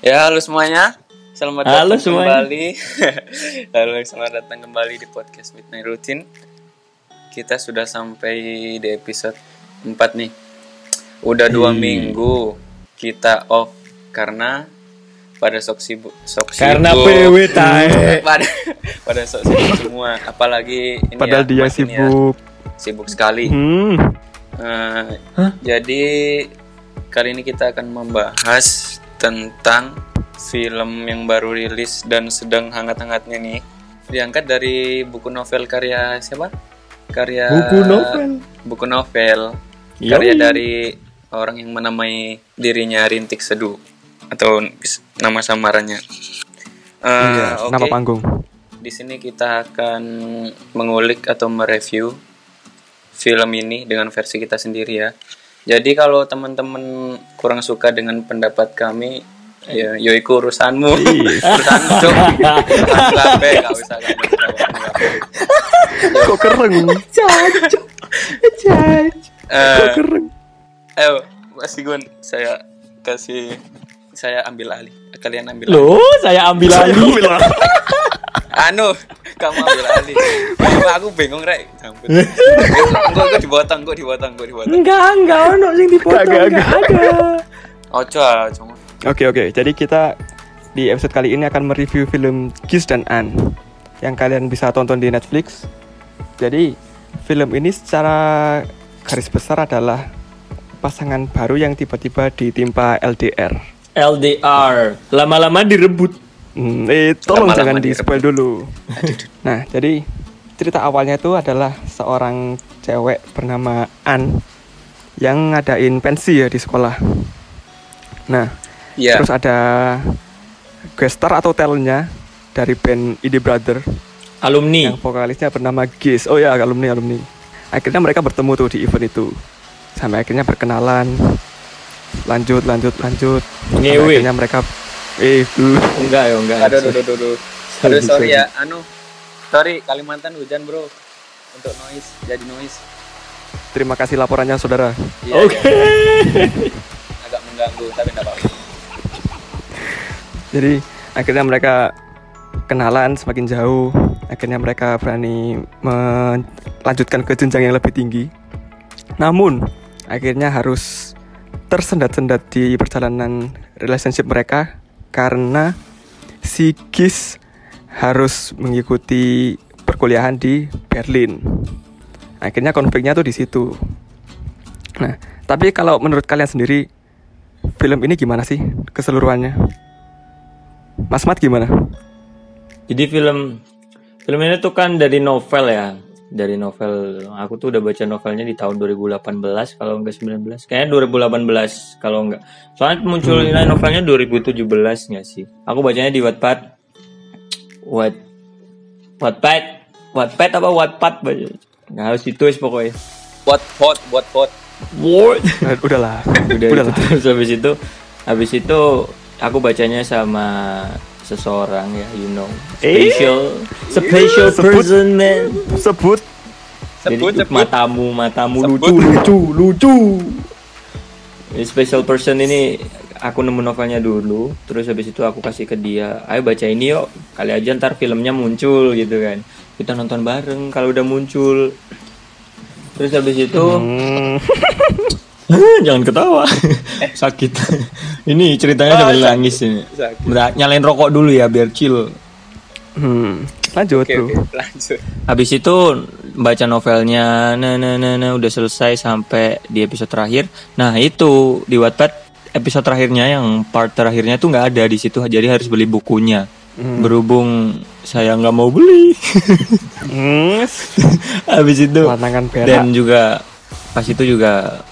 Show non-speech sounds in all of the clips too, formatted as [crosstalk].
Ya, halo semuanya. Selamat Halo datang semuanya. kembali. [laughs] halo, selamat datang kembali di podcast Midnight Routine. Kita sudah sampai di episode 4 nih. Udah dua Ih. minggu kita off karena pada sok sibuk, sok Karena sibuk. PW tae. [laughs] pada pada sok sibuk semua. Apalagi ini Padahal ya, dia Mas ini ya, sibuk. sibuk sekali. Hmm. Hah? Jadi kali ini kita akan membahas tentang film yang baru rilis dan sedang hangat-hangatnya nih. Diangkat dari buku novel karya siapa? Karya Buku novel. Buku novel. Yoi. Karya dari orang yang menamai dirinya Rintik Seduh atau nama samarannya. Eh, Iya, oke. nama panggung. Di sini kita akan mengulik atau mereview film ini dengan versi kita sendiri ya. Jadi kalau teman-teman kurang suka dengan pendapat kami, ya yoiku urusanmu. [laughs] urusanmu, Cuk. Urusanmu kabeh, gak usah usah. Kok kereng? Eh, Kok kereng? ayo, Mas Igun, saya kasih saya ambil alih. Kalian ambil alih. Loh, saya ambil Saya alih. [laughs] Anu, kamu ambil alih. Aku bingung, Rek. Ampun. Engko engko dipotong, engko dipotong, engko dipotong. Enggak, enggak ono sing dipotong, Enggak, enggak enggak. ada. [laughs] Ojo ah, cuma. Oke oke, jadi kita di episode kali ini akan mereview film Kiss dan Anne yang kalian bisa tonton di Netflix. Jadi film ini secara garis besar adalah pasangan baru yang tiba-tiba ditimpa LDR. LDR, lama-lama direbut. Hmm, eh tolong Lama-lama jangan di spoil dulu. Nah, jadi cerita awalnya itu adalah seorang cewek bernama An yang ngadain pensi ya di sekolah. Nah, Iya. terus ada guest star atau talentnya dari band Indie Brother Alumni. yang vokalisnya bernama Giz. Oh ya, alumni alumni. Akhirnya mereka bertemu tuh di event itu. Sampai akhirnya berkenalan. Lanjut, lanjut, lanjut. Sampai akhirnya mereka eh Enggak ya, enggak. Aduh, aduh, aduh, aduh. Aduh, sorry ya, anu. Sorry, Kalimantan hujan, Bro. Untuk noise, jadi noise. terima kasih laporannya saudara. Iya, Oke. iya. agak mengganggu, tapi enggak apa-apa. Jadi akhirnya mereka kenalan semakin jauh. Akhirnya mereka berani melanjutkan ke jenjang yang lebih tinggi. Namun akhirnya harus tersendat-sendat di perjalanan relationship mereka karena si Gis harus mengikuti perkuliahan di Berlin. Akhirnya konfliknya tuh di situ. Nah, tapi kalau menurut kalian sendiri film ini gimana sih keseluruhannya? Mas Mat gimana? Jadi film film ini tuh kan dari novel ya. Dari novel aku tuh udah baca novelnya di tahun 2018 kalau enggak 19. Kayaknya 2018 kalau enggak. Soalnya muncul nilai novelnya 2017 nggak sih? Aku bacanya di Wattpad. What Wattpad Wattpad apa Wattpad baca. Nggak harus ditulis pokoknya. Buat pot, buat pot. What? Nah, udahlah. udah udahlah. itu terus habis itu habis itu aku bacanya sama seseorang ya you know. Eh, special special sebut. person man. Sebut. Sebut, Jadi sebut. matamu matamu Sebut. lucu lucu lucu. Ini special person ini aku nemu novelnya dulu terus habis itu aku kasih ke dia ayo baca ini yuk kali aja ntar filmnya muncul gitu kan. Kita nonton bareng kalau udah muncul. Terus habis itu Hmm, [laughs] [laughs] Jangan ketawa. Sakit. [laughs] ini ceritanya Oh, sambil sakit. nangis ini. Sakit. Nyalain rokok dulu ya biar chill. hmm. Lanjut Oke, bro. oke, lanjut. Habis itu baca novelnya, nah, nah, nah, nah, udah selesai sampai di episode terakhir. Nah itu di Wattpad episode terakhirnya yang part terakhirnya tuh nggak ada di situ, jadi harus beli bukunya. Hmm. Berhubung saya nggak mau beli, Hmm. [laughs] habis itu dan juga pas itu juga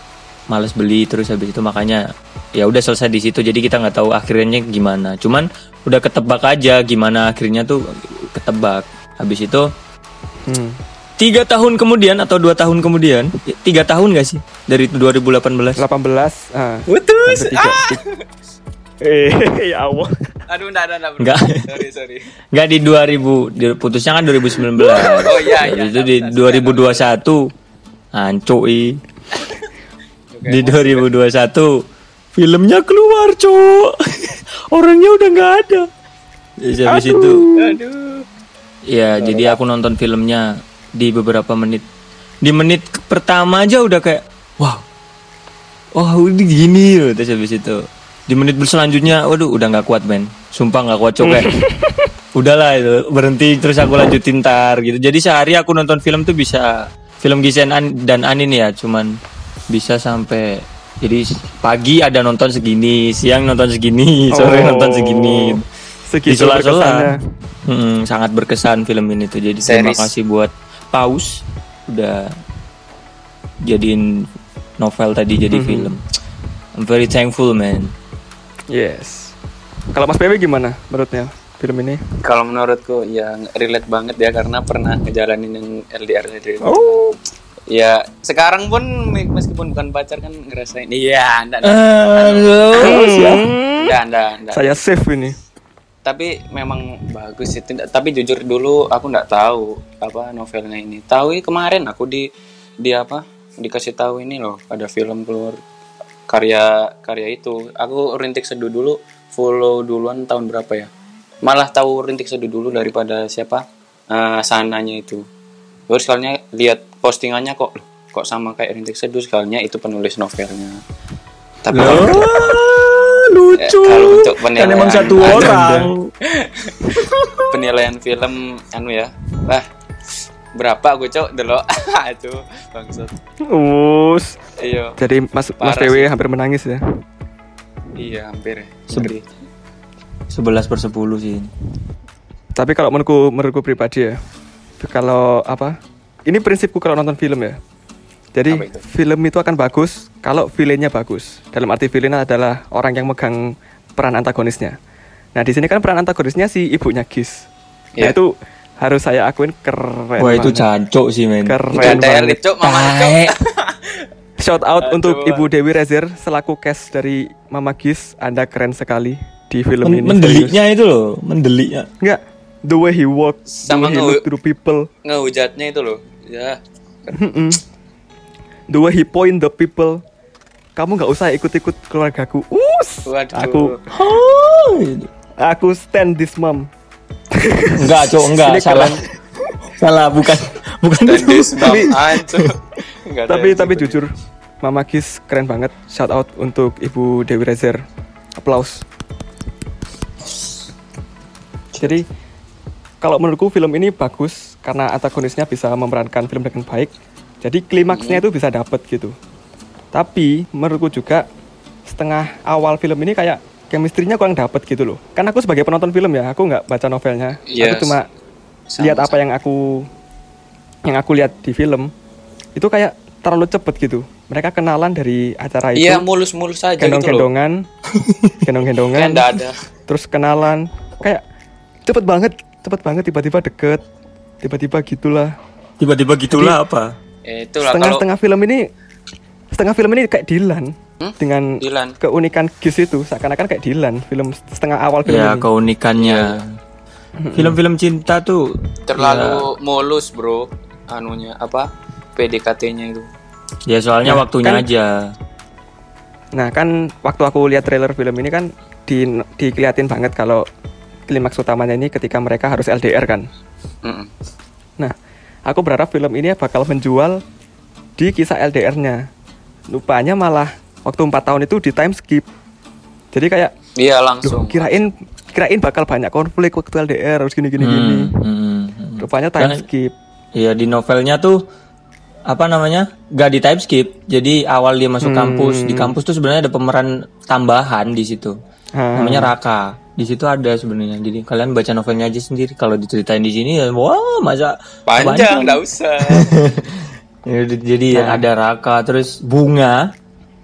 males beli terus habis itu makanya ya udah selesai di situ jadi kita nggak tahu akhirnya gimana cuman udah ketebak aja gimana akhirnya tuh ketebak habis itu Hmm. tiga tahun kemudian atau dua tahun kemudian ya, tiga tahun gak sih dari 2018 18 ah. Putus. Tiga. Eh, ya Allah. Aduh, enggak, enggak, enggak. Enggak. Sorry, sorry. nggak di 2000 di- putusnya kan 2019 Oh, iya, iya. Itu di 2021 ancoi Oke, di 2021 filmnya keluar cuk [laughs] orangnya udah nggak ada. Terus habis itu. Aduh. ya jadi aku nonton filmnya di beberapa menit. Di menit pertama aja udah kayak wow wah ini gini loh terus habis itu. Di menit selanjutnya waduh udah nggak kuat men. Sumpah nggak kuat cok kayak [laughs] udahlah itu berhenti terus aku lanjutin tar gitu. Jadi sehari aku nonton film tuh bisa film Gisen An- dan Anin ya cuman bisa sampai jadi pagi ada nonton segini siang nonton segini [laughs] sore Oh. nonton segini di Segitu sela-sela berkesannya. Mm, sangat berkesan film ini tuh jadi terima Series. kasih buat Paus udah jadiin novel tadi jadi film I'm very thankful man Yes. Kalau Mas PW gimana menurutnya film ini? Kalau menurutku ya relate banget ya karena pernah ngejalanin yang LDR sendiri. Oh, Ya sekarang pun meskipun bukan pacar kan ngerasain. Iya, enggak, enggak, enggak, enggak. saya save ini. Tapi memang bagus itu. Tapi jujur dulu aku nggak tahu apa novelnya ini. Tahu ini kemarin aku di di apa dikasih tahu ini loh ada film keluar karya karya itu. Aku rintik seduh dulu follow duluan tahun berapa ya? Malah tahu rintik seduh dulu daripada siapa Eh, sananya itu. Baru sekalinya lihat postingannya kok loh, kok sama kayak rintik seduh sekalinya itu penulis novelnya. Tapi kalau- Eh, lucu kalau untuk kan penilaian emang satu ada- orang. [laughs] penilaian film anu ya. Lah berapa gue cok? [laughs] Dulu itu bangsat. Us. iya. Jadi Mas Mas Parah PW hampir menangis ya. iya hampir. Ya Sebe- 11 per 10 sih. Tapi kalau menurutku menurutku pribadi ya, kalau apa? Ini prinsipku kalau nonton film ya. Jadi itu? film itu akan bagus kalau villainnya bagus. Dalam arti villain adalah orang yang megang peran antagonisnya. Nah di sini kan peran antagonisnya si ibunya Gis. Nah Iya. itu harus saya akuin keren. wah itu cancok sih men Keren banget. cok mama. [laughs] Shout out Aduh, untuk. Ibu Dewi Rezer selaku cast dari Mama Gis. Anda keren sekali di film Men- ini. mendeliknya itu loh mendeliknya serius. Enggak, the way he walk, Sama the way he nge- look to the people, ngehujatnya itu loh ya Mm-mm. the way he point the people. Kamu nggak usah ikut-ikut keluargaku. Us, Waduh. aku aku stand this mom. enggak cok enggak Ini salah salah bukan bukan itu this Tapi- ada tapi yang tapi gitu. jujur, Mama Gis keren banget. Shout out untuk Ibu Dewi Rezer. Applause. Jadi kalau menurutku film ini bagus karena antagonisnya bisa memerankan film dengan baik. Jadi klimaksnya itu bisa dapet gitu. Tapi menurutku juga setengah awal film ini kayak chemistry-nya kurang dapet gitu loh. Kan aku sebagai penonton film ya, aku nggak baca novelnya. Yes. Aku cuma Sama, lihat apa yang aku yang aku lihat di film. Itu kayak terlalu cepet gitu. Mereka kenalan dari acara itu. iya mulus-mulus aja gitu gendong-gendongan, [laughs] gendong-gendongan, nggak ada terus kenalan, kayak cepet banget, cepet banget tiba-tiba deket, tiba-tiba gitulah. tiba-tiba gitulah apa? Eh, itulah kalau Setengah-setengah film ini, setengah film ini kayak Dilan Hmm? dengan Dilan keunikan Gis itu seakan-akan kayak Dilan film setengah awal film ya ini. keunikannya. Film-film cinta tuh terlalu mulus bro anunya apa PDKT-nya itu. Ya soalnya Nah, waktunya kan- aja. Nah kan waktu aku lihat trailer film ini kan di dikeliatin banget kalau klimaks utamanya ini ketika mereka harus LDR kan. Nah, aku berharap film ini bakal menjual di kisah LDR-nya. Lupanya malah waktu 4 tahun itu di time skip. Jadi kayak iya duh, langsung kirain kirain bakal banyak konflik waktu LDR harus gini gini gini. Hmm, hmm, hmm. Rupanya time skip. Iya di novelnya tuh apa namanya gak di type skip jadi awal dia masuk kampus di kampus tuh sebenarnya ada pemeran tambahan di situ Ah. namanya Raka di situ ada sebenarnya. Jadi kalian baca novelnya aja sendiri. Kalau diceritain di sini ya wah masa panjang nggak usah. [laughs] Ya, jadi ada Raka terus bunga.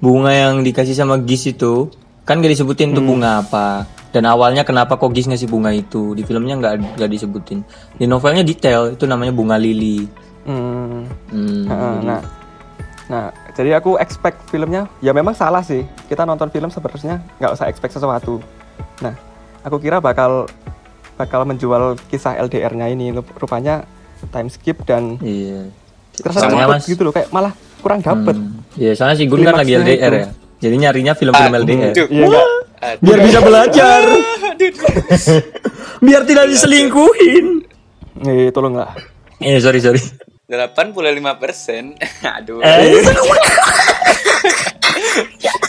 Bunga yang dikasih sama Gis itu kan gak disebutin tuh bunga apa. Dan awalnya kenapa kok Gis ngasih bunga itu? Di filmnya nggak nggak disebutin. Di novelnya detail itu namanya bunga lili. Hmm. Hmm, Heeh, nah, nah, jadi aku expect filmnya ya memang salah sih. Kita nonton film sebenarnya nggak usah expect sesuatu. Nah, aku kira bakal bakal menjual kisah LDR-nya ini. Rup- Rupanya time skip dan iya terasa cepet Mas- gitu loh, kayak malah kurang dapet. Hmm. Iya, soalnya si Gun kan lagi LDR itu. ya. Jadi nyarinya film-film LDR. Aduh. Iya biar bisa belajar [laughs] biar tidak diselingkuhin Eh, tolonglah. eh sorry sorry 85 persen. [laughs] Aduh. eh, [laughs]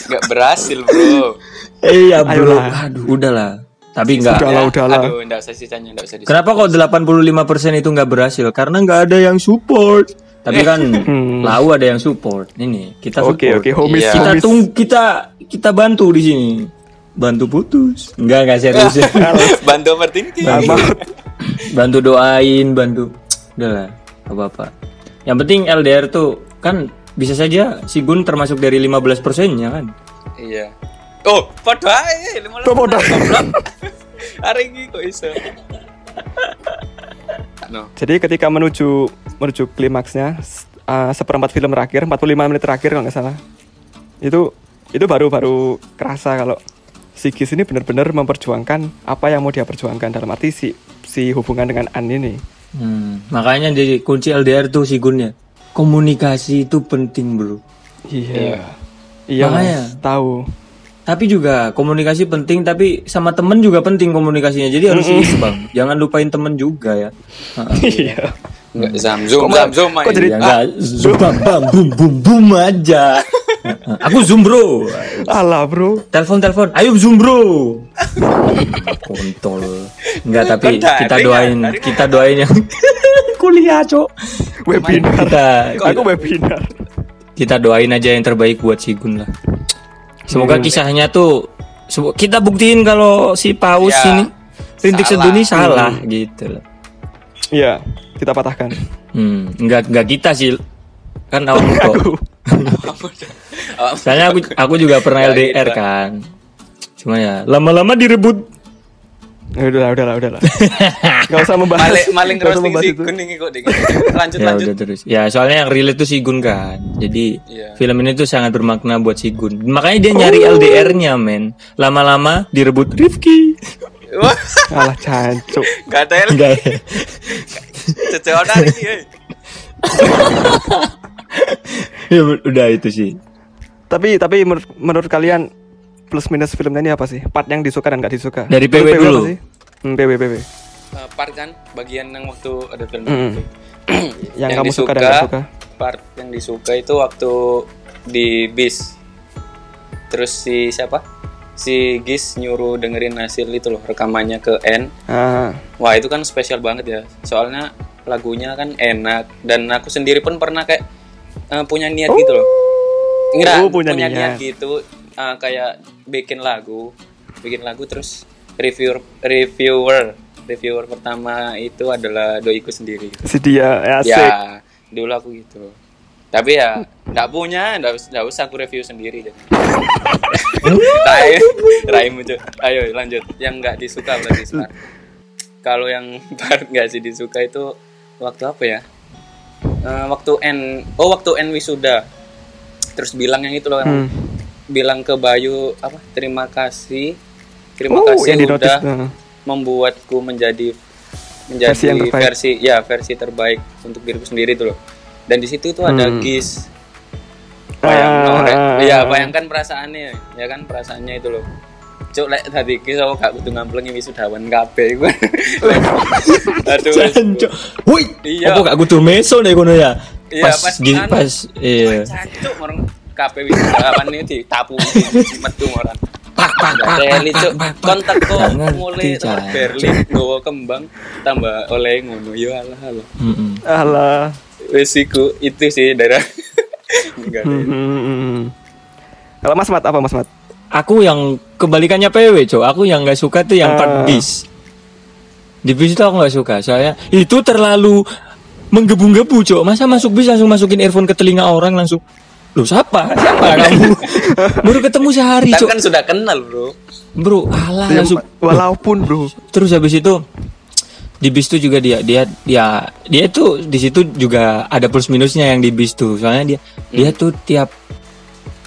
Nggak berhasil bro. iya bro Ayolah. aduh udahlah tapi enggak Udahlah, udahlah. Aduh, nggak usah sisanya, nggak usah. Kenapa kok 85% itu nggak berhasil? Karena nggak ada yang support. Tapi kan [laughs] lau ada yang support. Ini kita support. Oke, oke, homies, Iya. Kita tung kita kita bantu di sini. Bantu putus. Enggak enggak serius. [laughs] Bantu overthinking. Amat. [laughs] bantu doain, bantu. Udahlah, apa apa. Yang penting LDR tuh kan bisa saja si Gun termasuk dari 15 persennya kan. Iya. Oh, podo ae, lima Kok podo? Hari ini kok iso. No. Jadi ketika menuju menuju klimaksnya uh, seperempat film terakhir, 45 menit terakhir kalau nggak salah. Itu itu baru baru kerasa kalau si Gis ini benar-benar memperjuangkan apa yang mau dia perjuangkan dalam arti si si hubungan dengan An ini. Hmm, makanya jadi kunci LDR tuh si Gun ya. Komunikasi itu penting, Bro. Iya. Iya, Makanya. Mas. Tahu. Tapi juga komunikasi penting, tapi sama temen juga penting komunikasinya. Jadi harus seimbang. Jangan lupain temen juga ya. [laughs] Iya. Enggak zamzum, Kok malah- zamzum main. kok jadi- Ya zoom bam bam bum bum bum aja. Aku zoom bro. Alah, Bro. Telepon telepon. Ayo zoom bro. Kontol. Enggak tapi kita doain, kita doain yang [laughs] kuliah, Cok. Webinar. Kita Aku webinar. kita doain aja yang terbaik buat si Gun lah. Semoga kisahnya tuh kita buktiin kalau si Paus Ya, ini rintik salah. ini salah gitu loh. Iya, kita patahkan. Hmm, enggak enggak kita sih. Kan kok. Oh, [laughs] [laughs] Soalnya aku aku juga pernah LDR kan. Cuma ya lama-lama direbut. Ya, udahlah, udahlah, udahlah. [laughs] Gak usah membahas. maling maling membahas si itu. kuning kok ding. Lanjut Ya lanjut. udah terus. Ya soalnya yang relate tuh si Gun kan. Jadi Iya. film ini tuh sangat bermakna buat si Gun. Makanya dia nyari LDR-nya men. Lama-lama direbut Rifki. Wah, Alah, cancuk. enggak ada cecewan hari ini. eh. ya udah itu sih. Tapi tapi menur- menurut kalian plus minus filmnya ini apa sih? Part yang disuka dan gak disuka. Dari PW Menurut dulu. Hmm, PW PW. Eh, part kan bagian yang waktu ada film Mm-mm. itu. [clears throat] Yang, kamu suka dan gak suka. part yang disuka itu waktu di bis terus si siapa si Gis nyuruh dengerin hasil itu loh rekamannya ke N Ah, wah itu kan spesial banget ya soalnya lagunya kan enak dan aku sendiri pun pernah kayak eh, punya niat gitu loh Enggak, Oh, punya punya, niat. niat. gitu eh, kayak bikin lagu bikin lagu terus reviewer reviewer reviewer pertama itu adalah doiku sendiri. Si dia ya, asik. ya dulu aku gitu. Tapi ya nggak punya nggak us- nggak usah aku review sendiri jadi Rai Raimu ayo lanjut. Yang nggak disuka berarti Smart. kalau yang [laughs] part nggak sih disuka itu waktu apa ya? Eh, waktu N oh waktu N wisuda. Terus bilang yang itu loh Hmm. bilang ke Bayu apa terima kasih terima Oh, kasih yang di notice. udah Nah. membuatku menjadi menjadi Versi yang terbaik. versi ya versi terbaik untuk diriku sendiri tuh loh dan di situ tuh ada Hmm. gis bayang Ah. ya bayangkan perasaannya ya kan perasaannya itu loh cuk lek tadi gis aku gak kudu ngamplengi wisudawan kabeh iku [laughs] aduh wes. Jancuk. Woi, Iya. apa gak kudu meso nih kono ya? Iya, Pas pas gi- anu. pas iya. Cancuk morong kabeh wisudawan ini ditapu metu orang Pak pak pak. Kontak kok mulai Berlin gowo kembang tambah oleh ngono ya alah alah Mm-mm. Alah. wes iku itu sih daerah [laughs] enggak ada. Hmm, hmm, hmm. Kalau Mas Mat apa Mas Mat? Aku yang kebalikannya PW, Cok. Aku yang nggak suka tuh yang Ah. part bis. Di bis itu aku nggak suka, soalnya itu terlalu menggebu-gebu, Cok. Masa masuk bis langsung masukin earphone ke telinga orang langsung Loh siapa? Siapa kamu? Baru ketemu sehari, Kita kan sudah kenal bro Bro, alah Ya, langsung walaupun bro. terus habis itu di bis tuh juga dia dia dia dia tuh di situ juga ada plus minusnya yang di bis tuh soalnya dia dia tuh tiap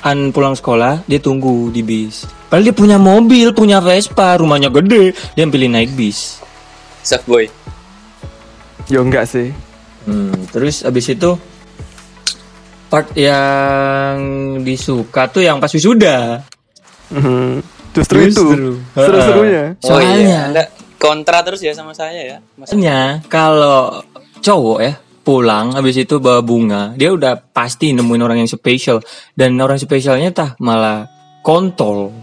an pulang sekolah dia tunggu di bis padahal dia punya mobil punya Vespa rumahnya gede dia pilih naik bis Soft boy Yo enggak sih. hmm, terus habis itu part yang disuka tuh yang pas wisuda Hmm. Justru, itu seru-serunya. Oh iya, Soalnya Anda kontra terus ya sama saya ya. Mas. Soalnya kalau cowok ya pulang habis itu bawa bunga, dia udah pasti nemuin orang yang spesial dan orang spesialnya tah malah kontol. [laughs]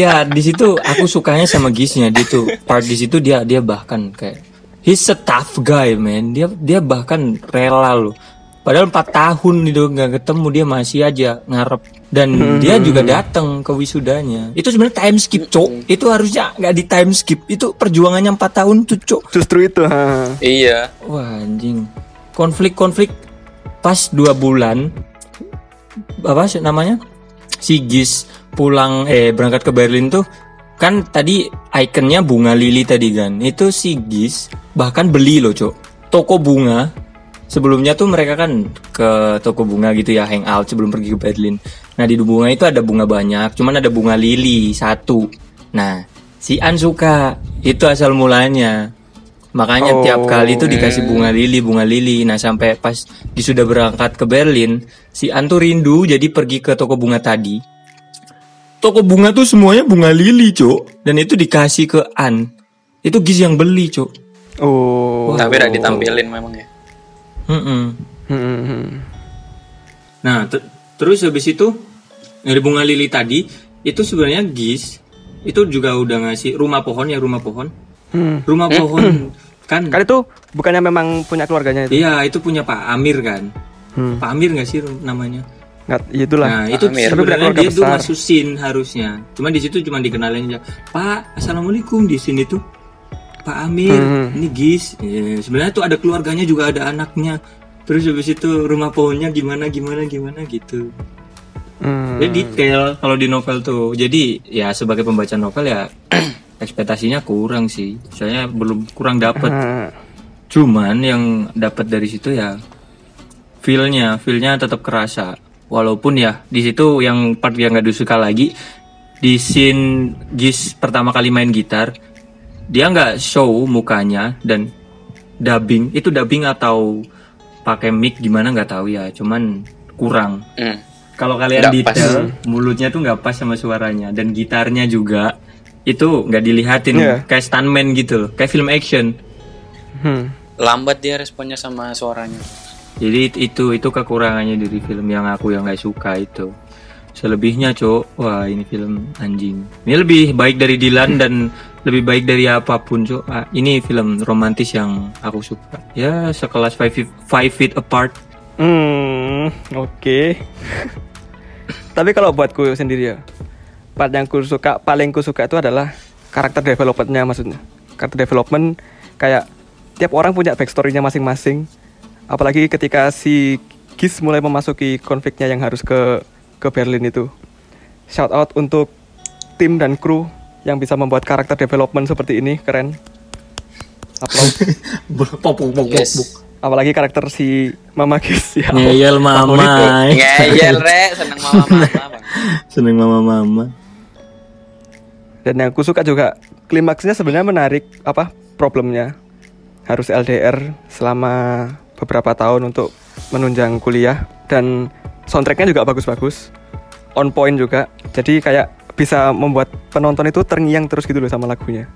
ya di situ aku sukanya sama Gisnya dia tuh part di situ dia dia bahkan kayak he's a tough guy man. Dia dia bahkan rela loh. Padahal 4 tahun itu nggak ketemu dia masih aja ngarep. Dan dia juga datang ke wisudanya. Itu sebenarnya time skip cok. Itu harusnya nggak di time skip. Itu perjuangannya 4 tahun tuh cok. Justru itu. ha. Iya. wah anjing. Konflik-konflik pas dua bulan apa sih namanya? Si Gis pulang eh berangkat ke Berlin tuh kan tadi ikonnya bunga lili tadi kan itu si Gis bahkan beli loh cok. Toko bunga. Sebelumnya tuh mereka kan ke toko bunga gitu ya hangout sebelum pergi ke Berlin. Nah di bunga itu ada bunga banyak cuman ada bunga lili satu. Nah si An suka itu asal mulanya. Makanya Oh. tiap kali tuh dikasih bunga lili bunga lili. Nah sampai pas dia sudah berangkat ke Berlin si An tuh rindu jadi pergi ke toko bunga tadi toko bunga tuh semuanya bunga lili cok dan itu dikasih ke An itu Giz yang beli cok Oh. Tapi udah ditampilin memang ya. Hmm, hmm. Nah, ter- terus habis itu dari bunga lili tadi itu sebenarnya Gis itu juga udah ngasih rumah pohon ya rumah pohon. Hmm. Rumah pohon kan Kan itu bukannya memang punya keluarganya itu? Iya, itu punya Pak Amir kan. Hmm. Pak Amir nggak sih namanya? Nggak, itulah. Nah, itu Amir. Tapi punya sebenarnya keluarga dia tuh besar. masusin harusnya. Cuma di situ cuma dikenalin aja. Pak, assalamualaikum di sini tuh. Pak Amir, Hmm. ini Gis. Ya, sebenarnya tuh ada keluarganya juga ada anaknya. Terus habis itu rumah pohonnya gimana gimana gimana gitu. Hmm. Dia detail kalau di novel tuh. Jadi ya sebagai pembaca novel ya [clears throat] ekspektasinya kurang sih. Saya belum kurang dapat. Ah. Cuman yang dapat dari situ ya feelnya, feelnya tetap kerasa. Walaupun ya di situ yang part yang gak disuka lagi di scene Gis pertama kali main gitar dia nggak show mukanya dan dubbing itu dubbing atau pakai mic gimana nggak tahu ya cuman kurang Hmm. kalau kalian pas. detail mulutnya tuh nggak pas sama suaranya dan gitarnya juga itu nggak dilihatin Iya. kayak stuntman gitu loh kayak film action Hmm. Lambat dia responnya sama suaranya. Jadi itu itu kekurangannya dari film yang aku yang nggak suka itu selebihnya cok wah ini film anjing ini lebih baik dari Dylan dan lebih baik dari apa pun cok Ah, ini film romantis yang aku suka ya sekelas Five Feet, Five Feet Apart Hmm, oke. [laughs] Tapi kalau buatku sendiri ya, part yang ku suka paling ku suka itu adalah karakter developmentnya maksudnya. Karakter development kayak tiap orang punya backstory-nya masing-masing. Apalagi ketika si Gis mulai memasuki konfliknya yang harus ke ke Berlin itu. Shout out untuk tim dan kru yang bisa membuat karakter development seperti ini keren. [laughs] Yes. Apalagi karakter si Mama Gis ya. ngeyel mama Ngeyel re, seneng mama-mama bang. [laughs] seneng mama mama Dan yang aku suka juga klimaksnya sebenarnya menarik apa problemnya harus LDR selama beberapa tahun untuk menunjang kuliah dan soundtracknya juga bagus-bagus on point juga jadi kayak bisa membuat penonton itu terngiang terus gitu loh sama lagunya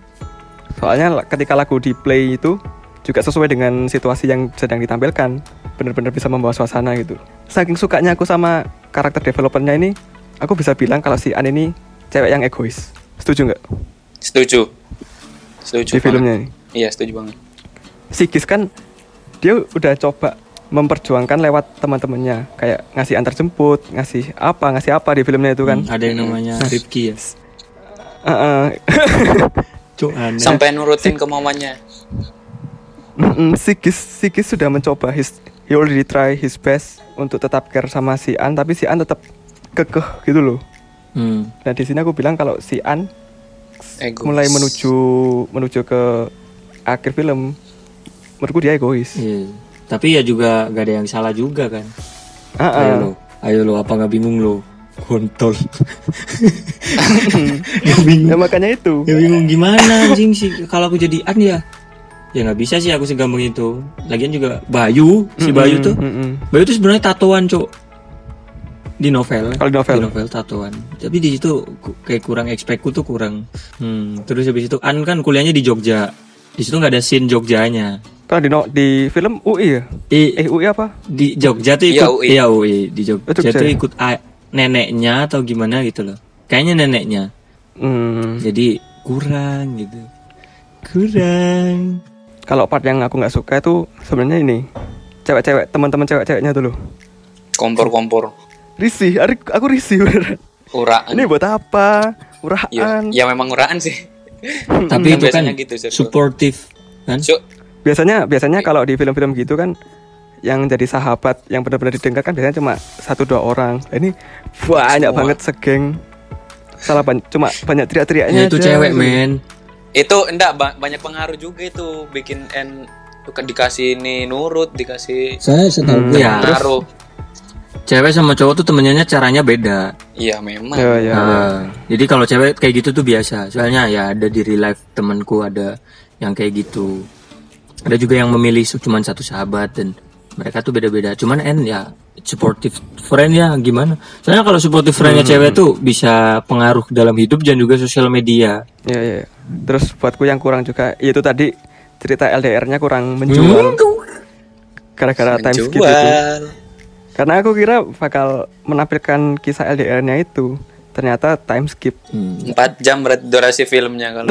soalnya ketika lagu di play itu juga sesuai dengan situasi yang sedang ditampilkan benar-benar bisa membawa suasana gitu saking sukanya aku sama karakter developernya ini aku bisa bilang kalau si An ini cewek yang egois setuju nggak Setuju. Setuju. di banget. filmnya ini Iya setuju banget. si Gis kan dia udah coba memperjuangkan lewat teman-temannya kayak ngasih antar jemput ngasih apa ngasih apa di filmnya itu kan ada yang namanya Rifki ya Heeh. [laughs] cok aneh Sampai nurutin kemauannya. Mm-mm, si Gis si Gis sudah mencoba his he already try his best untuk tetap care sama si An tapi si An tetap kekeh gitu loh Hmm. nah di sini aku bilang kalau si An Egois. mulai menuju menuju ke akhir film menurutku dia egois Iya. Tapi ya juga gak ada yang salah juga kan. Ah, ah. Ayo lo, ayo lo, apa nggak bingung lo? Kontol. [laughs] gak bingung. ya makanya itu Gak bingung gimana anjing sih kalau aku jadi an ya. Ya nggak bisa sih aku segampang itu. Lagian juga Bayu, si Bayu tuh. Bayu tuh sebenarnya tatoan, Cok. di novel Kalau di novel. di novel tatoan tapi di situ kayak kurang expectku tuh kurang hmm, terus habis itu An kan kuliahnya di Jogja di situ nggak ada scene Jogjanya Kalau di no- di film UI ya? I, Eh UI apa? di Jogja tuh Iya, ikut UI. iya UI di Jogja, Jogja tuh ya? ikut a- neneknya atau gimana gitu loh kayaknya neneknya Hmm, jadi kurang gitu kurang kalau part yang aku nggak suka itu sebenarnya ini cewek-cewek teman-teman cewek-ceweknya tuh loh. kompor-kompor Risih, aku, aku risih beneran. uraan Ini buat apa? ya, Urahan. ya memang uraan sih tapi Kan itu kan gitu, supportive kan Cuk, Biasanya biasanya kalau di film-film gitu kan yang jadi sahabat yang benar-benar didengar kan biasanya cuma satu dua orang. Nah, Ini banyak Semua. banget segeng. Salah ban- cuma banyak ya, teriak-teriaknya itu aja. cewek men itu enggak ba- banyak pengaruh juga itu bikin N dikasih ini nurut dikasih saya setahu gue ya pengaruh cewek sama cowok tuh temennya caranya beda iya memang Ya, ya. Ah, jadi kalau cewek kayak gitu tuh biasa. Soalnya ya ada di real life temanku ada yang kayak gitu. Ada juga yang memilih cuma satu sahabat dan mereka tuh beda-beda. Cuman N ya supportive friend ya gimana? Soalnya kalau supportive friendnya cewek tuh bisa pengaruh dalam hidup dan juga sosial media. Iya, iya. Terus buatku yang kurang juga itu tadi cerita LDR-nya kurang menjual gara-gara time skip itu. Karena aku kira bakal menampilkan kisah LDR-nya itu. Ternyata time skip. Hmm. Empat jam berarti durasi filmnya kalau.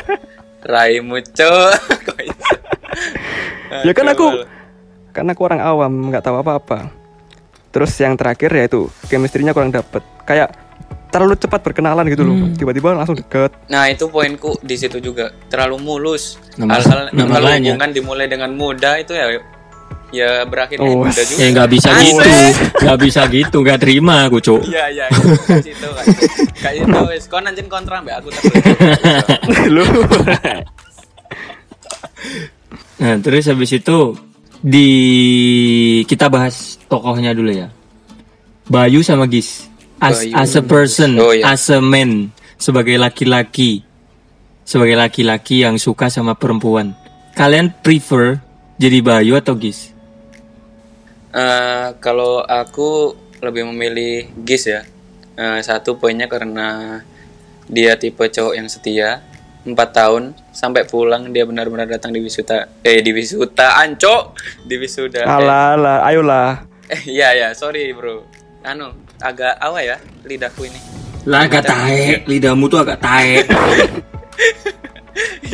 [laughs] Raimu cok? [laughs] [laughs] Ya kan aku karena aku orang awam nggak tahu apa-apa. Terus yang terakhir yaitu chemistry-nya kurang dapet. Kayak terlalu cepat berkenalan gitu loh. Tiba-tiba langsung deket. Nah itu poinku di situ juga terlalu mulus. Hal-hal kalau hubungan dimulai dengan muda itu ya ya berakhir Oh, muda juga. Ya nggak bisa Asik. gitu, nggak bisa gitu, nggak terima aku cuk. Iya iya kayak itu kan. Kayak itu [laughs] wes kon anjen kontra mbak aku terus. [laughs] Lu Nah, terus habis itu di kita bahas tokohnya dulu ya. Bayu sama Gis. As, Bayu. as a person, Oh, iya. as a man, sebagai laki-laki. Sebagai laki-laki yang suka sama perempuan. Kalian prefer jadi Bayu atau Gis? Eh, kalau aku lebih memilih Gis ya. Eh, satu poinnya karena dia tipe cowok yang setia. Empat tahun sampai pulang dia benar-benar datang di wisuda eh di wisuda anco di wisuda eh, alah alah, ayolah. eh iya ya sorry bro. Anu agak apa ya lidahku ini? Lah agak taek, lidahmu tuh agak taek. [laughs]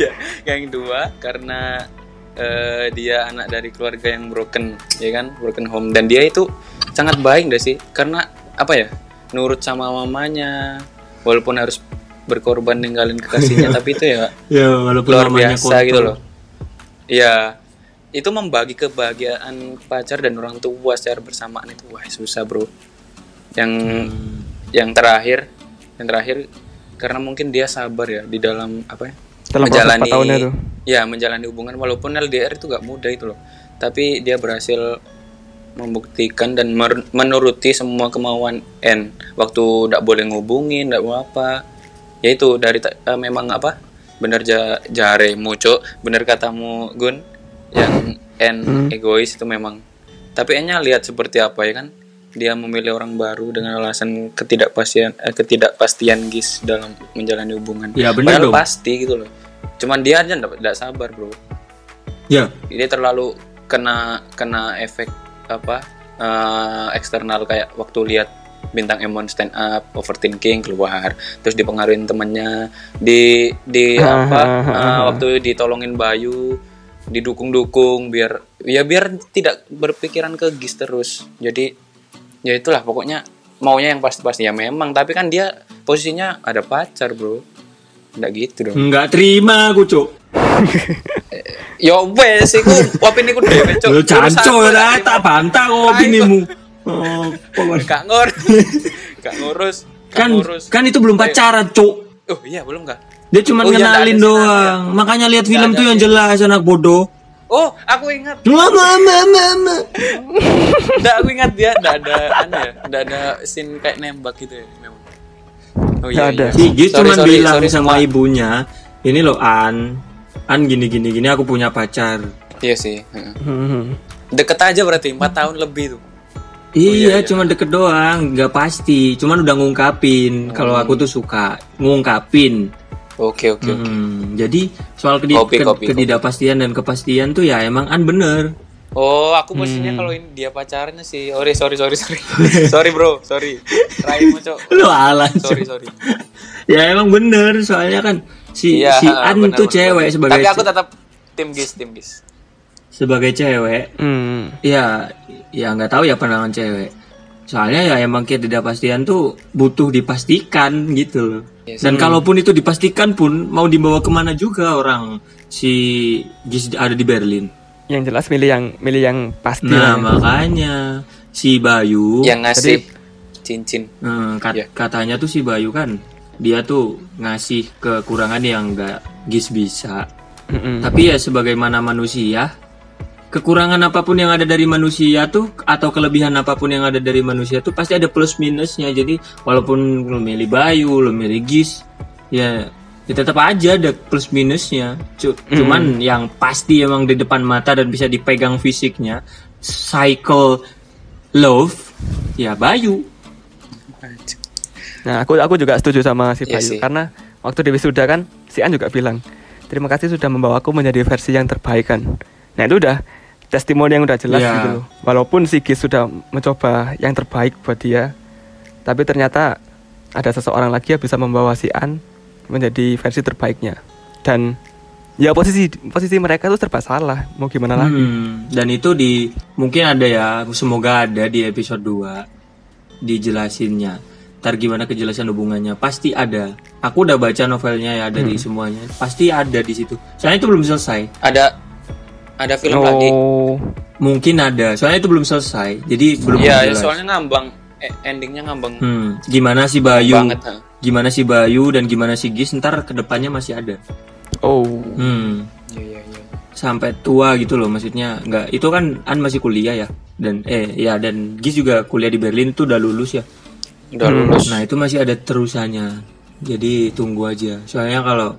ya yang kedua karena eh, dia anak dari keluarga yang broken ya kan? Broken home. Dan dia itu sangat baik deh sih? Karena apa ya nurut sama mamanya walaupun harus berkorban ninggalin kekasihnya [laughs] tapi itu ya ya, walaupun luar namanya biasa kotor. gitu loh ya itu membagi kebahagiaan pacar dan orang tua secara bersamaan itu wah susah bro yang Hmm. yang terakhir yang terakhir karena mungkin dia sabar ya di dalam apa ya Dalam empat tahunnya tuh. ya menjalani hubungan walaupun LDR itu gak mudah itu loh tapi dia berhasil membuktikan dan menuruti semua kemauan N waktu tidak boleh ngubungin tidak apa ya itu dari eh, memang apa? Bener ja jare muco bener katamu Gun yang N egois itu memang. Tapi N-nya lihat seperti apa ya kan? Dia memilih orang baru dengan alasan ketidakpastian eh, ketidakpastian gis dalam menjalani hubungan. Ya, bener Padahal dong. pasti gitu loh. Cuman dia aja tidak sabar bro. Ya, dia terlalu kena kena efek apa eh, eksternal kayak waktu lihat bintang Emon stand up overthinking keluar. Terus dipengaruhin temennya. Di di [laughs] apa eh, waktu ditolongin Bayu didukung-dukung biar ya biar tidak berpikiran ke gis terus. Jadi ya itulah pokoknya maunya yang pasti-pasti. Ya memang tapi kan dia posisinya ada pacar bro. Nggak gitu dong. Nggak terima aku cuk. [laughs] Ya wes iku opini ku dhewe cuk. Lu lah, lah, tak bantah opinimu. Oh. Gak ngurus. [laughs] Gak ngurus. Gak kan ngurus. kan itu belum pacaran cuk Oh iya belum kah? dia cuma Oh, iya, ngenalin ada doang makanya lihat film ada tuh yang jelas anak bodoh Oh, aku ingat. mama mama mama Nggak, aku ingat dia nggak ada anu ya, nggak ada scene kayak nembak gitu ya memang. Oh Nggak ada. si Gis Sorry, cuma sorry, bilang sorry sama semua. ibunya ini loh An An gini gini gini aku punya pacar Iya sih. heeh. Hmm. Deket aja berarti 4 tahun lebih tuh. Iya, cuma deket doang, nggak pasti. Cuman udah ngungkapin kalau aku tuh suka ngungkapin. Oke oke oke. Hmm, jadi soal kedi- Kopi, ke- kopi, kopi. ketidakpastian dan kepastian tuh ya emang an bener. Oh, aku posisinya kalau ini dia pacarnya sih. Sorry, sorry, sorry, sorry. [laughs] sorry, bro. Sorry. Raimu, Cok. Lu alah. Sorry, sorry. ya emang bener, soalnya kan si Iya, si An benar, tuh benar. cewek sebagai Tapi aku tetap tim Gis, tim Gis. Sebagai cewek Hmm. ya ya nggak tahu ya pandangan cewek soalnya ya emang ketidakpastian tuh butuh dipastikan gitu loh Yes. dan kalaupun itu dipastikan pun mau dibawa ke mana juga orang si Gis ada di Berlin Yang jelas milih yang milih yang pasti nah lah. ya. makanya si Bayu Yang ngasih cincin. eh, kat- Iya. katanya tuh si Bayu kan dia tuh ngasih kekurangan yang nggak Gis bisa Mm-mm. Tapi ya sebagaimana manusia, kekurangan apa pun yang ada dari manusia tuh atau kelebihan apa pun yang ada dari manusia tuh pasti ada plus minusnya. Jadi walaupun lo milih Bayu, lo milih Gis, ya ya tetap aja ada plus minusnya. Cu- Cuman yang pasti emang di depan mata dan bisa dipegang fisiknya, cycle love, ya Bayu. Nah, aku aku juga setuju sama si Iya Bayu sih. karena waktu di wisuda kan si An juga bilang, "Terima kasih sudah membawaku menjadi versi yang terbaik kan." Nah, itu udah testimoni yang udah jelas Iya. gitu loh. Walaupun si Gis sudah mencoba yang terbaik buat dia, tapi ternyata ada seseorang lagi yang bisa membawa si An menjadi versi terbaiknya. Dan ya posisi posisi mereka itu serba salah. Mau gimana lagi? Hmm, dan itu di mungkin ada ya, semoga ada di episode 2 dijelasinnya. Ntar gimana kejelasan hubungannya? Pasti ada. Aku udah baca novelnya ya dari semuanya. Pasti ada di situ. Soalnya itu belum selesai. Ada ada film lagi. Oh, Mungkin ada. Soalnya itu belum selesai. Jadi belum Iya, ya, jelas. soalnya ngambang. Eh, endingnya ngambang Hmm, gimana si Bayu? banget. ha. Gimana si Bayu dan gimana si Gis ntar ke depannya masih ada. oh, Hmm, Iya, iya, iya. sampai tua gitu loh maksudnya. Nggak, itu kan An masih kuliah ya. Dan eh ya dan Gis juga kuliah di Berlin tuh udah lulus ya. Udah lulus. Nah itu masih ada terusannya. Jadi tunggu aja. Soalnya kalau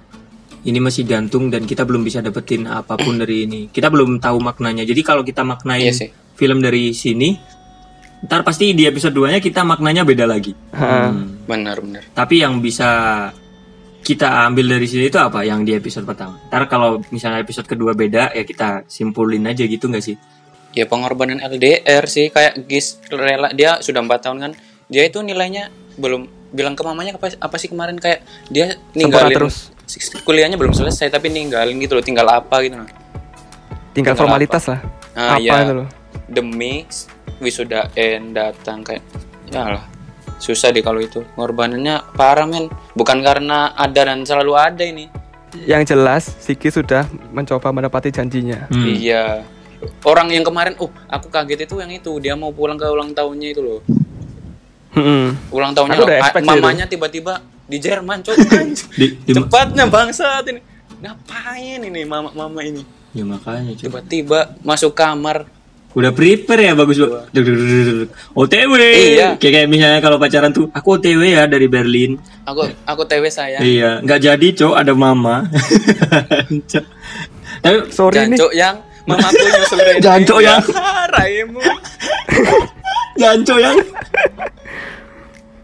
ini masih gantung dan kita belum bisa dapetin apa pun dari ini. Kita belum tahu maknanya. Jadi kalau kita maknain Iya sih. film dari sini, ntar pasti di episode 2-nya kita maknanya beda lagi. Hmm. Benar, benar. Tapi yang bisa kita ambil dari sini itu apa? Yang di episode pertama. Ntar kalau misalnya episode kedua beda, ya kita simpulin aja gitu nggak sih? Ya pengorbanan LDR sih kayak Gis rela dia sudah empat tahun kan. Dia itu nilainya belum bilang ke mamanya apa, apa sih kemarin kayak dia ninggalin terus. Kuliahnya belum selesai tapi ninggalin gitu loh tinggal apa gitu nah. tinggal Tinggal formalitas lah. Ah, apa iya. itu loh? demi wisudain datang kayak ya lah susah deh kalau itu ngorbanannya parah men bukan karena ada dan selalu ada ini Yang jelas, Siki sudah mencoba menepati janjinya. Hmm. iya orang yang kemarin oh aku kaget itu yang itu dia mau pulang ke ulang tahunnya itu loh Hmm. ulang tahunnya loh. Mamanya tiba-tiba di Jerman cok Di- di- cepatnya bangsat ini ngapain ini mama mama ini Ya makanya coba. tiba-tiba masuk kamar Udah prepare ya bagus banget. OTW. Iya. Kayak kayak misalnya kalau pacaran tuh aku OTW ya dari Berlin. aku aku TW saya Iya, nggak jadi, Cok, ada mama. [laughs] Tapi Sorry nih. Jancok yang mamaku nyusul Rene. Jancok yang- [laughs] Raimu janco yang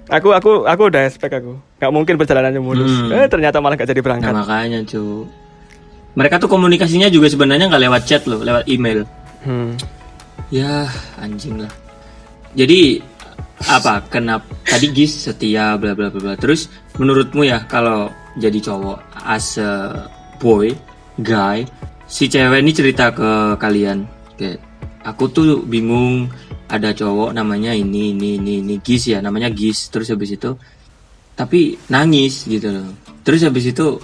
Aku aku aku udah expect aku. Gak mungkin perjalanannya mulus. Hmm. Eh ternyata malah gak jadi Nah berangkat. makanya cu Mereka tuh komunikasinya juga sebenarnya nggak lewat chat loh, lewat email. Hmm. Ya anjing lah. Jadi apa? Kenapa tadi Gis setia bla bla bla bla. Terus menurutmu ya kalau jadi cowok as a boy, guy, si cewek ini cerita ke kalian kayak aku tuh bingung ada cowok namanya ini ini ini ini Gis ya namanya Gis. Terus habis itu tapi nangis gitu loh. Terus habis itu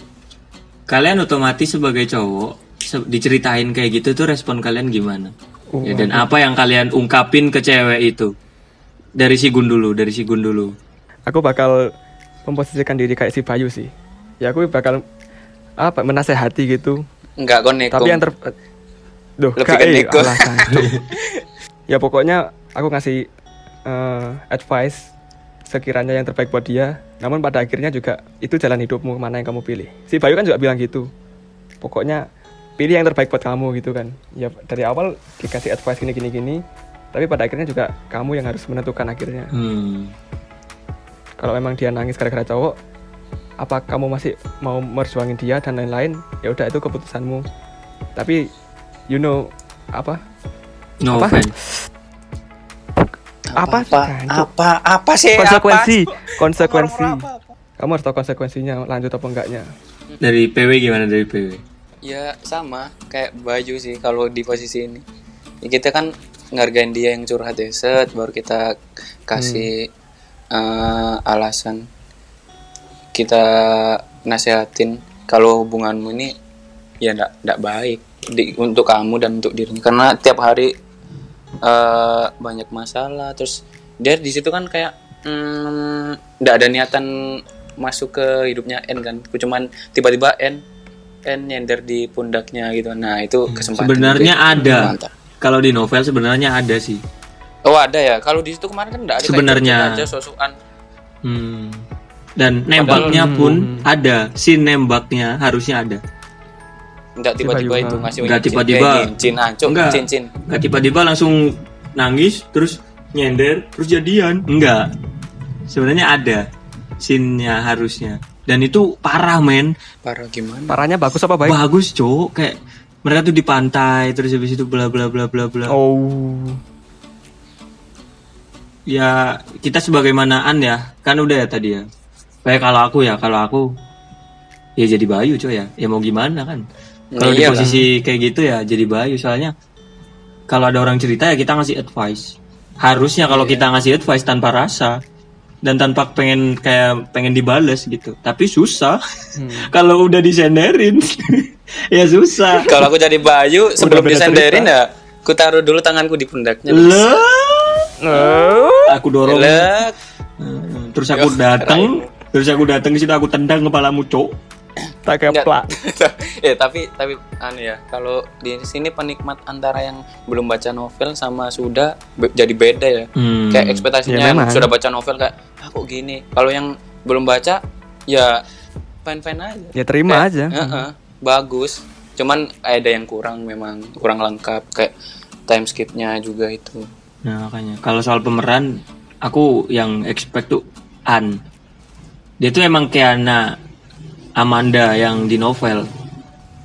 kalian otomatis sebagai cowok se- diceritain kayak gitu tuh respon kalian gimana? Oh, ya dan apa yang kalian ungkapin ke cewek itu? Dari si Gun dulu dari si Gun dulu Aku bakal memposisikan diri kayak si Bayu sih. Ya aku bakal apa menasehati gitu. enggak neko. Tapi yang ter Duh, Lebih ke eh, neko. [laughs] ya pokoknya aku ngasih eh, advice sekiranya yang terbaik buat dia. Namun pada akhirnya juga itu jalan hidupmu mana yang kamu pilih. Si Bayu kan juga bilang gitu. Pokoknya pilih yang terbaik buat kamu gitu kan. Ya dari awal dikasih advice gini gini gini. tapi pada akhirnya juga kamu yang harus menentukan akhirnya Hmm. kalau memang dia nangis gara-gara cowok apa kamu masih mau merjuangin dia dan lain-lain ya udah itu keputusanmu tapi you know apa No Apa? offense. apa? Sih, apa? Apa? Apa sih? Konsekuensi. Apa? konsekuensi. Apa, apa, apa? kamu harus tahu konsekuensinya lanjut apa enggaknya. Dari PW gimana? Dari PW? ya sama. Kayak Bayu sih kalau di posisi ini. Ya, kita kan ngargain dia yang curhat ya. Set baru kita kasih eh, alasan kita nasehatin kalau hubunganmu ini ya ndak ndak baik di, untuk kamu dan untuk dirinya karena tiap hari eh, banyak masalah terus dia di situ kan kayak hmm, ndak ada niatan masuk ke hidupnya N kan cuman tiba-tiba N N nyender di pundaknya gitu nah itu kesempatan Sebenarnya itu. ada. Kalau di novel sebenarnya ada sih. oh ada ya kalau di situ kemarin kan ndak ada Sebenarnya. aja Hmm. Dan nembaknya Padahal- pun Hmm. ada. Si nembaknya harusnya ada. Ndak tiba-tiba itu ngasih Nggak cincin, tiba-tiba. kayak cincin ancuk Enggak. cincin Gak tiba-tiba langsung nangis terus nyender terus jadian. Enggak. Sebenarnya ada scene-nya harusnya. Dan itu parah men. parah gimana parahnya bagus apa baik Bagus, Cok. Kayak mereka tuh di pantai terus habis itu bla bla bla bla bla. oh Ya, kita sebagaimanaan ya. Kan udah ya tadi ya. Kayak kalau aku ya, kalau aku ya jadi Bayu, coy ya. Ya mau gimana kan? Kalau di Iya posisi kayak gitu ya jadi Bayu soalnya kalau ada orang cerita ya kita ngasih advice. Harusnya kalau kita ngasih advice tanpa rasa dan tanpa pengen kayak pengen dibales gitu. Tapi susah. [laughs] kalau udah disenderin [laughs] ya susah. kalau aku jadi Bayu sebelum disenderin ya aku taruh dulu tanganku di pundaknya Oh. aku dorong Lek. Hmm, terus aku datang terus aku datang ke situ aku tendang kepalamu cok tak keplak [laughs] eh tapi tapi anu ya kalau di sini penikmat antara yang belum baca novel sama sudah be- jadi beda ya. Hmm. kayak ekspektasinya Ya, yang sudah baca novel kayak ah kok gini? Kalau yang belum baca ya fine aja. Ya terima Kayak, aja. "Heeh, bagus. Cuman ada yang kurang memang kurang lengkap kayak time skipnya juga itu. Nah makanya. Kalau soal pemeran aku yang expect tuh An. Dia tuh emang kayak anak Amanda yang di novel.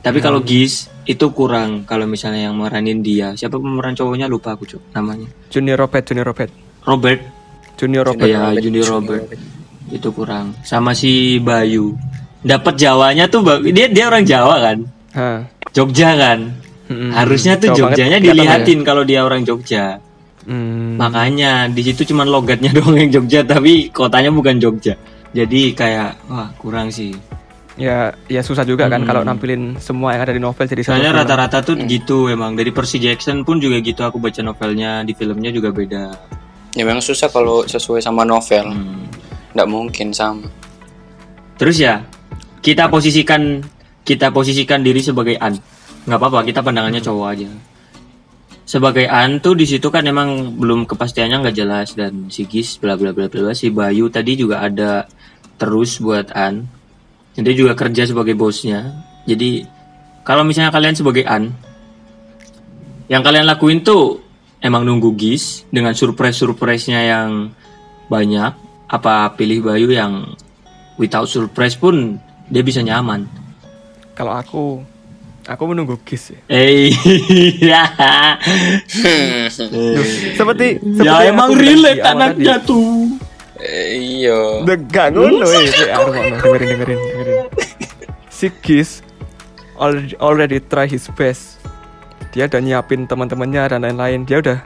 Tapi kalau Gis itu kurang kalau misalnya yang meranin dia. Siapa pemeran cowoknya? Lupa aku cok namanya. Junior Robert Junior Robert. Robert. Junior Robert. Ya Junior Robert. Itu kurang. Sama si Bayu. Dapat Jawanya tuh dia dia orang Jawa kan? Hah. Jogja kan? Mm-mm. harusnya tuh Jawa Jogjanya dilihatin kalau dia orang Jogja. Hmm. makanya di situ cuman logatnya [laughs] doang yang Jogja tapi kotanya bukan Jogja. Jadi kayak wah kurang sih ya ya susah juga kan kalau nampilin semua yang ada di novel jadi soalnya rata-rata tuh gitu emang. Dari Percy Jackson pun juga gitu aku baca novelnya di filmnya juga beda. Ya memang susah kalau sesuai sama novel. Hmm. nggak mungkin sama terus ya kita posisikan kita posisikan diri sebagai An. Nggak apa-apa kita pandangannya cowok aja. Sebagai An tuh di situ kan emang belum kepastiannya nggak jelas dan si Gis bla bla bla bla. Si Bayu tadi juga ada terus buat An dia juga kerja sebagai bosnya. Jadi kalau misalnya kalian sebagai An yang kalian lakuin tuh emang nunggu Gis dengan surprise surprise-nya yang banyak. Apa pilih Bayu yang without surprise pun dia bisa nyaman. Kalau aku aku menunggu Gis ya. eh iya. Seperti seperti ya emang relate anaknya tuh iya Enggak ngono eh. Eh, ngono. dengerin dengerin dengerin. Si Gis already, try his best. Dia udah nyiapin teman-temannya dan lain-lain. Dia udah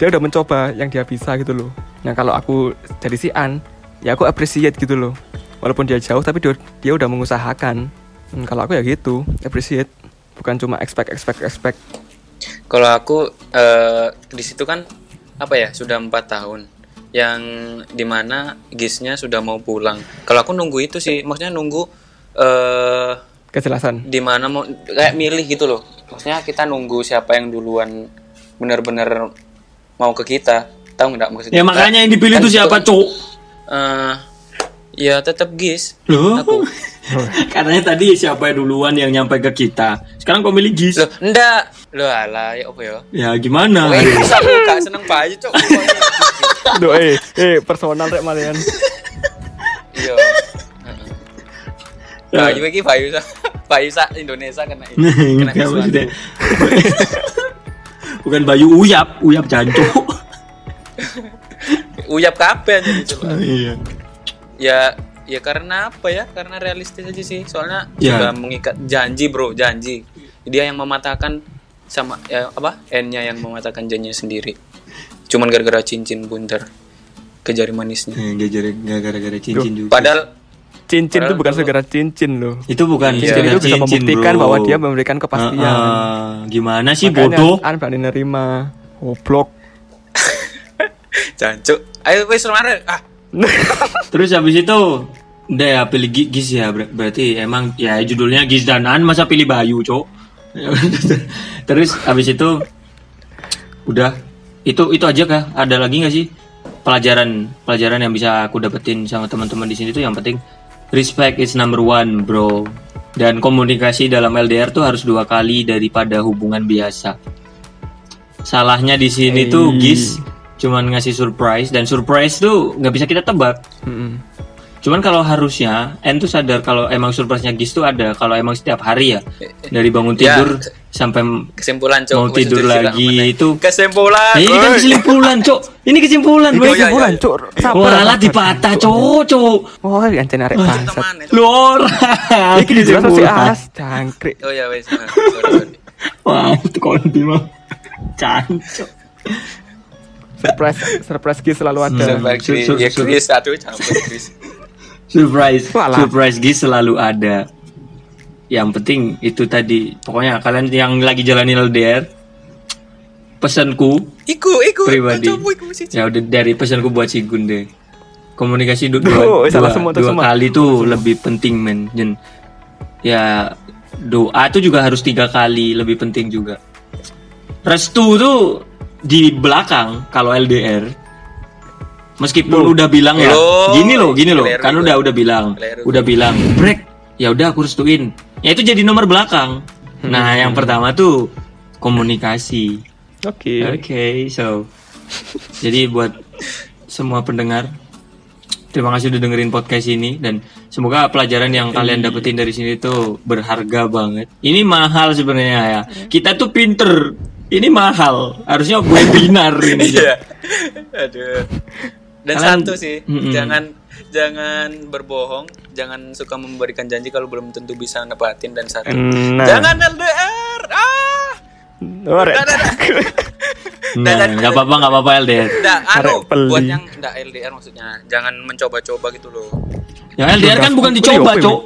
dia udah mencoba yang dia bisa gitu loh. Yang kalau aku jadi si An, ya aku appreciate gitu loh. Walaupun dia jauh tapi dia, dia udah mengusahakan. Hmm, kalau aku ya gitu, appreciate. Bukan cuma expect expect expect. Kalau aku eh, di situ kan apa ya sudah empat tahun yang di mana gisnya sudah mau pulang. Kalau aku nunggu itu sih, maksudnya nunggu eh Kejelasan. di mana mau kayak milih gitu loh. Maksudnya kita nunggu siapa yang duluan benar-benar mau ke kita. Tahu nggak maksudnya? ya makanya yang dipilih Kan tuh siapa itu- cowok Eh, ya tetap gis. loh Aku [laughs] Katanya tadi siapa duluan yang nyampe ke kita. Sekarang kau milih Gis. Loh, enggak. Loh, alah, ya apa ya? Ya gimana? Aku [laughs] gak seneng bayi, Cok. Duh, eh, eh personal rek malian. Iya. [laughs] Heeh. Bayu iki Bayu sa [laughs] Bayu sa Indonesia kena ini. [laughs] Kena maksudnya. Bukan Bayu Uyap, Uyap Jancuk. Uyap kabeh aja gitu. Pak. Iya. Ya ya karena apa ya? Karena realistis aja sih. Soalnya Ya. sudah mengikat janji, Bro, janji. Dia yang mematahkan sama ya apa? N-nya yang mematahkan janjinya sendiri. Cuman gara-gara cincin bunter ke jari manisnya. Eh, Nggak gara- nggak gara-gara cincin juga. Padahal Cincin itu bukan segera cincin loh. itu bukan Iya. Cincin sekedar itu bisa cincin, membuktikan bro. bahwa dia memberikan kepastian. Heeh, gimana sih Makanya bodoh? An berani nerima. Goblok. [laughs] jancuk. Ayo wis semare. Ah, [laughs] Terus habis itu udah ya pilih Gi- Gis ya ber- berarti emang ya judulnya Gis dan An masa pilih Bayu cok [laughs] terus habis itu udah itu itu aja kah ada lagi nggak sih pelajaran pelajaran yang bisa aku dapetin sama teman-teman di sini tuh yang penting respect is number one bro dan komunikasi dalam LDR tuh harus dua kali daripada hubungan biasa salahnya di sini tuh Hey. Gis cuman ngasih surprise dan surprise tuh nggak bisa kita tebak Mm-mm. Cuman kalau harusnya N tuh sadar kalau emang surprise-nya Gis tuh ada kalau emang setiap hari ya dari bangun Ya. tidur sampai kesimpulan, Cok. Mau tidur lagi, itu- kesimpulan. Eh, ini kan kesimpulan, Cok. Ini kesimpulan, Ini kesimpulan. Cuk. Sabar, lah sabar. dipatah, Cok, Cok. Wah, ancen arek bangsat. Lor. Iki dijelas si as jangkrik. Oh ya wes. Sorry, sorry. Wah, itu konti mah. Cancok. Surprise, surprise Gis selalu ada. Hmm. Sampai sur- Chris, sur- ya campur Chris. Surprise. Surprise Gis selalu ada. Yang penting itu tadi. Pokoknya kalian yang lagi jalani LDR pesanku Iku, iku, pribadi. coba iku sih. Ya udah dari pesanku buat si Gunde. Komunikasi du- Duh, dua, salah dua, semua dua semua. kali tuh lebih penting men. Dan ya doa itu juga harus tiga kali lebih penting juga. Restu tuh di belakang kalau LDR. Meskipun udah bilang ya, gini loh, gini loh, kan udah udah bilang, udah bilang, break, ya udah aku restuin. Ya itu jadi nomor belakang. Nah, yang pertama tuh komunikasi. Oke. Oke, so jadi buat semua pendengar, terima kasih udah dengerin podcast ini dan semoga pelajaran yang kalian dapetin dari sini tuh berharga banget. Ini mahal sebenarnya ya. Kita tuh pinter, ini mahal. Harusnya webinar ini. [laughs] Iya. Aduh. Dan Kalian- satu sih, Mm-mm. jangan jangan berbohong, jangan suka memberikan janji kalau belum tentu bisa nepatin dan satu. Nah. Jangan LDR. Ah. Oh. Nah, nggak apa-apa, nggak apa-apa LDR. Nggak, anu, buat yang enggak LDR maksudnya, jangan mencoba-coba gitu loh. Ya LDR kan bukan dicoba, cok.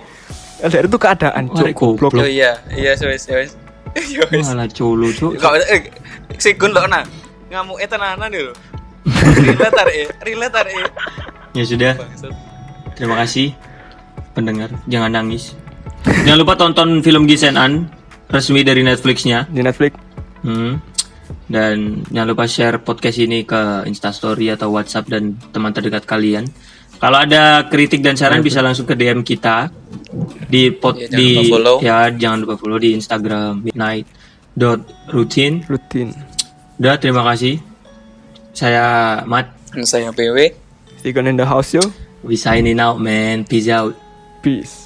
LDR itu keadaan, Wah, Cuk. goblok. Oh iya, iya wes, wes. [laughs] Ya wes. Malah colo, cok. Kau eh si gun lo nah. Ngamuk eh tenanan dulu. Relate are eh, relate are eh. Ya sudah. Bangsat. Terima kasih pendengar, jangan nangis. Jangan lupa tonton film Gisenan resmi dari Netflixnya. Di Netflix. Hmm. Dan jangan lupa share podcast ini ke Instastory atau WhatsApp dan teman terdekat kalian. Kalau ada kritik dan saran bisa langsung ke DM kita di pot Ya, di lupa follow. ya jangan lupa follow di Instagram midnight.routine. Rutin. Udah terima kasih. Saya Mat. Saya PW. Sigon in the house yo. We signing out man. Peace out. Peace.